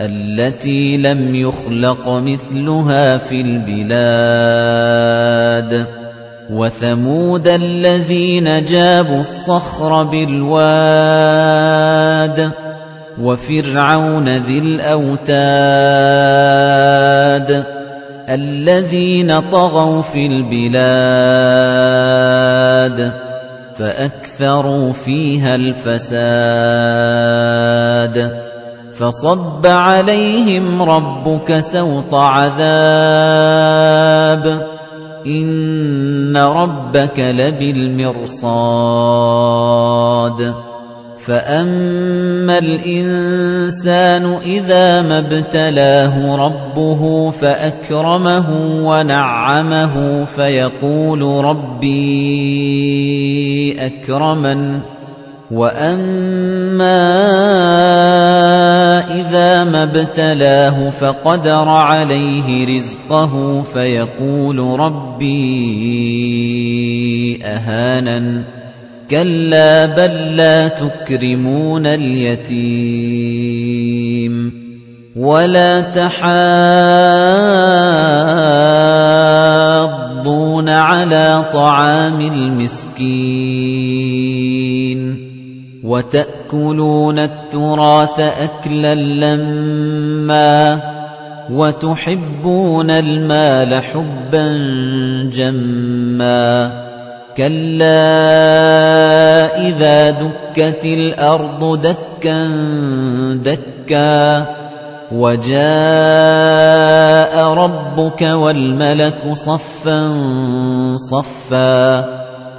الَّتِي لَمْ يُخْلَقْ مِثْلُهَا فِي الْبِلَادِ. وَثَمُودَ الَّذِينَ جَابُوا الصَّخْرَ بِالْوَادِ. وَفِرْعَوْنَ ذِي الْأَوْتَادِ. الَّذِينَ طَغَوْا فِي الْبِلَادِ. فَأَكْثَرُوا فِيهَا الْفَسَادَ. فَصَبَّ عَلَيْهِمْ رَبُّكَ سَوْطَ عَذَابٍ. إِنَّ رَبَّكَ لَبِالْمِرْصَادِ. فَأَمَّا الْإِنسَانُ إِذَا مَا ابْتَلَاهُ رَبُّهُ فَأَكْرَمَهُ وَنَعَّمَهُ فَيَقُولُ رَبِّي أَكْرَمَنِ. وَأَمَّا ابْتَلَاهُ فَقَدَرَ عَلَيْهِ رِزْقَهُ فَيَقُولُ رَبِّي أَهَانَنِ كَلَّا بَل لَّا تُكْرِمُونَ الْيَتِيمَ وَلَا تَحَاضُّونَ عَلَىٰ طَعَامِ الْمِسْكِينِ وَتَأْكُلُونَ التُّرَاثَ أَكْلًا لَّمًّا وَتُحِبُّونَ الْمَالَ حُبًّا جَمًّا كَلَّا إِذَا دُكَّتِ الْأَرْضُ دَكًّا دَكًّا وَجَاءَ رَبُّكَ وَالْمَلَكُ صَفًّا صَفًّا